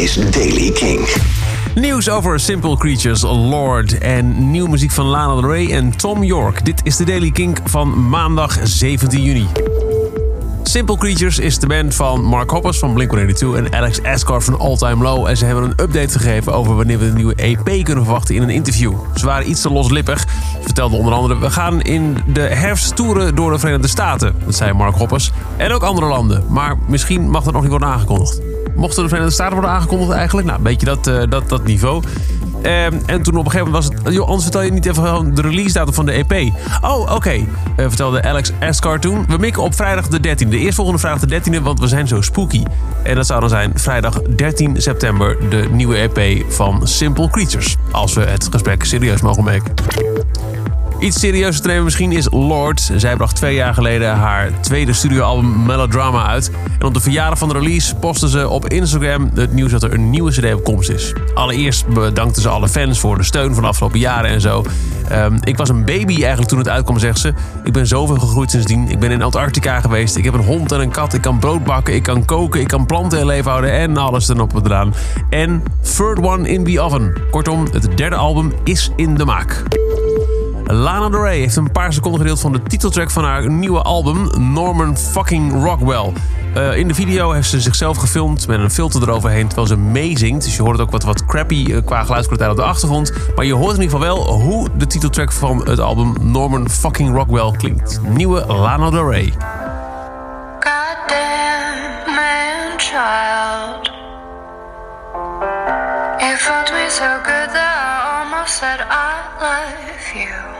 is Daily King. Nieuws over Simple Creatures, Lord en nieuwe muziek van Lana Del Rey en Tom York. Dit is de Daily Kink van maandag 17 juni. Simple Creatures is de band van Mark Hoppers van Blink-182 en Alex Ascar van All Time Low. En ze hebben een update gegeven over wanneer we een nieuwe EP kunnen verwachten in een interview. Ze waren iets te loslippig. Ze vertelden onder andere, we gaan in de herfst toeren door de Verenigde Staten. Dat zei Mark Hoppers. En ook andere landen. Maar misschien mag dat nog niet worden aangekondigd. Mochten de Verenigde Staten worden aangekondigd eigenlijk? Nou, een beetje dat, uh, dat, dat niveau. Ehm, en toen op een gegeven moment was het... Joh, anders vertel je niet even de release datum van de EP. Oh, oké, uh, vertelde Alex Ascar toen. We mikken op vrijdag de 13e. De eerstvolgende vrijdag de 13e, want we zijn zo spooky. En dat zou dan zijn vrijdag 13 september de nieuwe EP van Simple Creatures. Als we het gesprek serieus mogen maken. Iets serieuzer nemen misschien is Lord. Zij bracht twee jaar geleden haar tweede studioalbum Melodrama uit. En op de verjaardag van de release postte ze op Instagram het nieuws dat er een nieuwe CD op komst is. Allereerst bedankte ze alle fans voor de steun van de afgelopen jaren en zo. Um, ik was een baby eigenlijk toen het uitkwam, zegt ze. Ik ben zoveel gegroeid sindsdien. Ik ben in Antarctica geweest. Ik heb een hond en een kat. Ik kan brood bakken. Ik kan koken. Ik kan planten in leven houden. En alles erop en eraan. En Third One in the Oven. Kortom, het derde album is in de maak. Lana Del Rey heeft een paar seconden gedeeld van de titeltrack van haar nieuwe album Norman fucking Rockwell. Uh, in de video heeft ze zichzelf gefilmd met een filter eroverheen terwijl ze meezingt. Dus je hoort ook wat, wat crappy uh, qua geluidskwaliteit op de achtergrond. Maar je hoort in ieder geval wel hoe de titeltrack van het album Norman fucking Rockwell klinkt. Nieuwe Lana Del Rey. Man child. It felt me so good that I almost said I love you.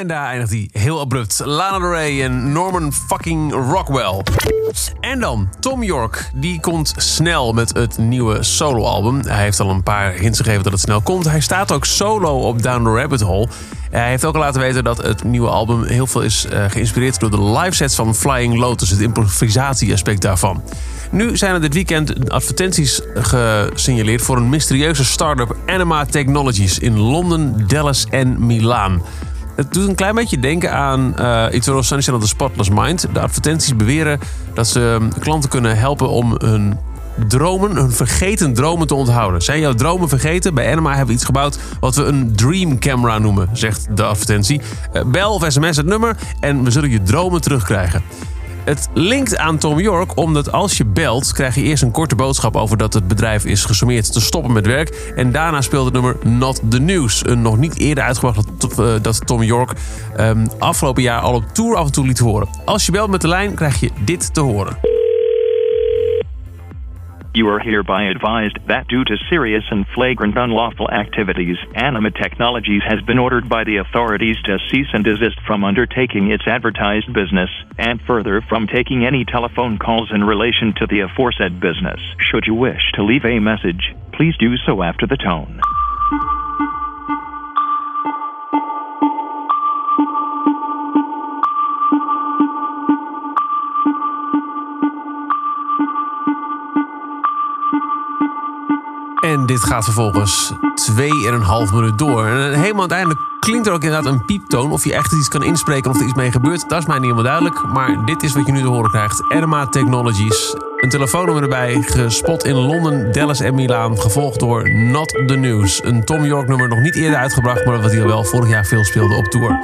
En daar eindigt hij heel abrupt. Lana Del Rey en Norman fucking Rockwell. En dan Tom York. Die komt snel met het nieuwe soloalbum. Hij heeft al een paar hints gegeven dat het snel komt. Hij staat ook solo op Down the Rabbit Hole. Hij heeft ook al laten weten dat het nieuwe album heel veel is uh, geïnspireerd door de live sets van Flying Lotus. Het improvisatieaspect daarvan. Nu zijn er dit weekend advertenties gesignaleerd voor een mysterieuze start-up Anima Technologies in Londen, Dallas en Milaan. Het doet een klein beetje denken aan uh, Eternal Sunshine of the Spotless Mind. De advertenties beweren dat ze klanten kunnen helpen om hun dromen, hun vergeten dromen te onthouden. Zijn jouw dromen vergeten? Bij Anima hebben we iets gebouwd wat we een dream camera noemen, zegt de advertentie. Uh, bel of sms het nummer en we zullen je dromen terugkrijgen. Het linkt aan Tom York omdat als je belt, krijg je eerst een korte boodschap over dat het bedrijf is gesommeerd te stoppen met werk. En daarna speelt het nummer Not the News. Een nog niet eerder uitgebracht dat Tom York um, afgelopen jaar al op tour af en toe liet horen. Als je belt met de lijn, krijg je dit te horen. You are hereby advised that due to serious and flagrant unlawful activities, Anima Technologies has been ordered by the authorities to cease and desist from undertaking its advertised business, and further from taking any telephone calls in relation to the aforesaid business. Should you wish to leave a message, please do so after the tone. En dit gaat vervolgens 2,5 minuut door. En helemaal uiteindelijk klinkt er ook inderdaad een pieptoon. Of je echt iets kan inspreken of er iets mee gebeurt, dat is mij niet helemaal duidelijk. Maar dit is wat je nu te horen krijgt. Erma Technologies. Een telefoonnummer erbij, gespot in Londen, Dallas en Milaan. Gevolgd door Not The News. Een Tom York nummer nog niet eerder uitgebracht, maar wat al wel vorig jaar veel speelde op tour.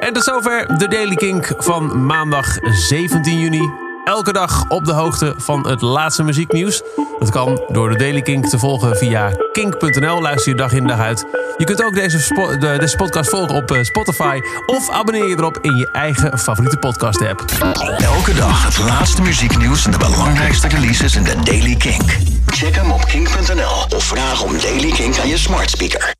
En tot zover de Daily Kink van maandag 17 juni. Elke dag op de hoogte van het laatste muzieknieuws. Dat kan door de Daily Kink te volgen via kink.nl. Luister je dag in dag uit. Je kunt ook deze, de- deze podcast volgen op eh, Spotify of abonneer je erop in je eigen favoriete podcast app. Elke dag het laatste muzieknieuws en de belangrijkste releases in de Daily Kink. Check hem op kink.nl of vraag om Daily Kink aan je smart speaker.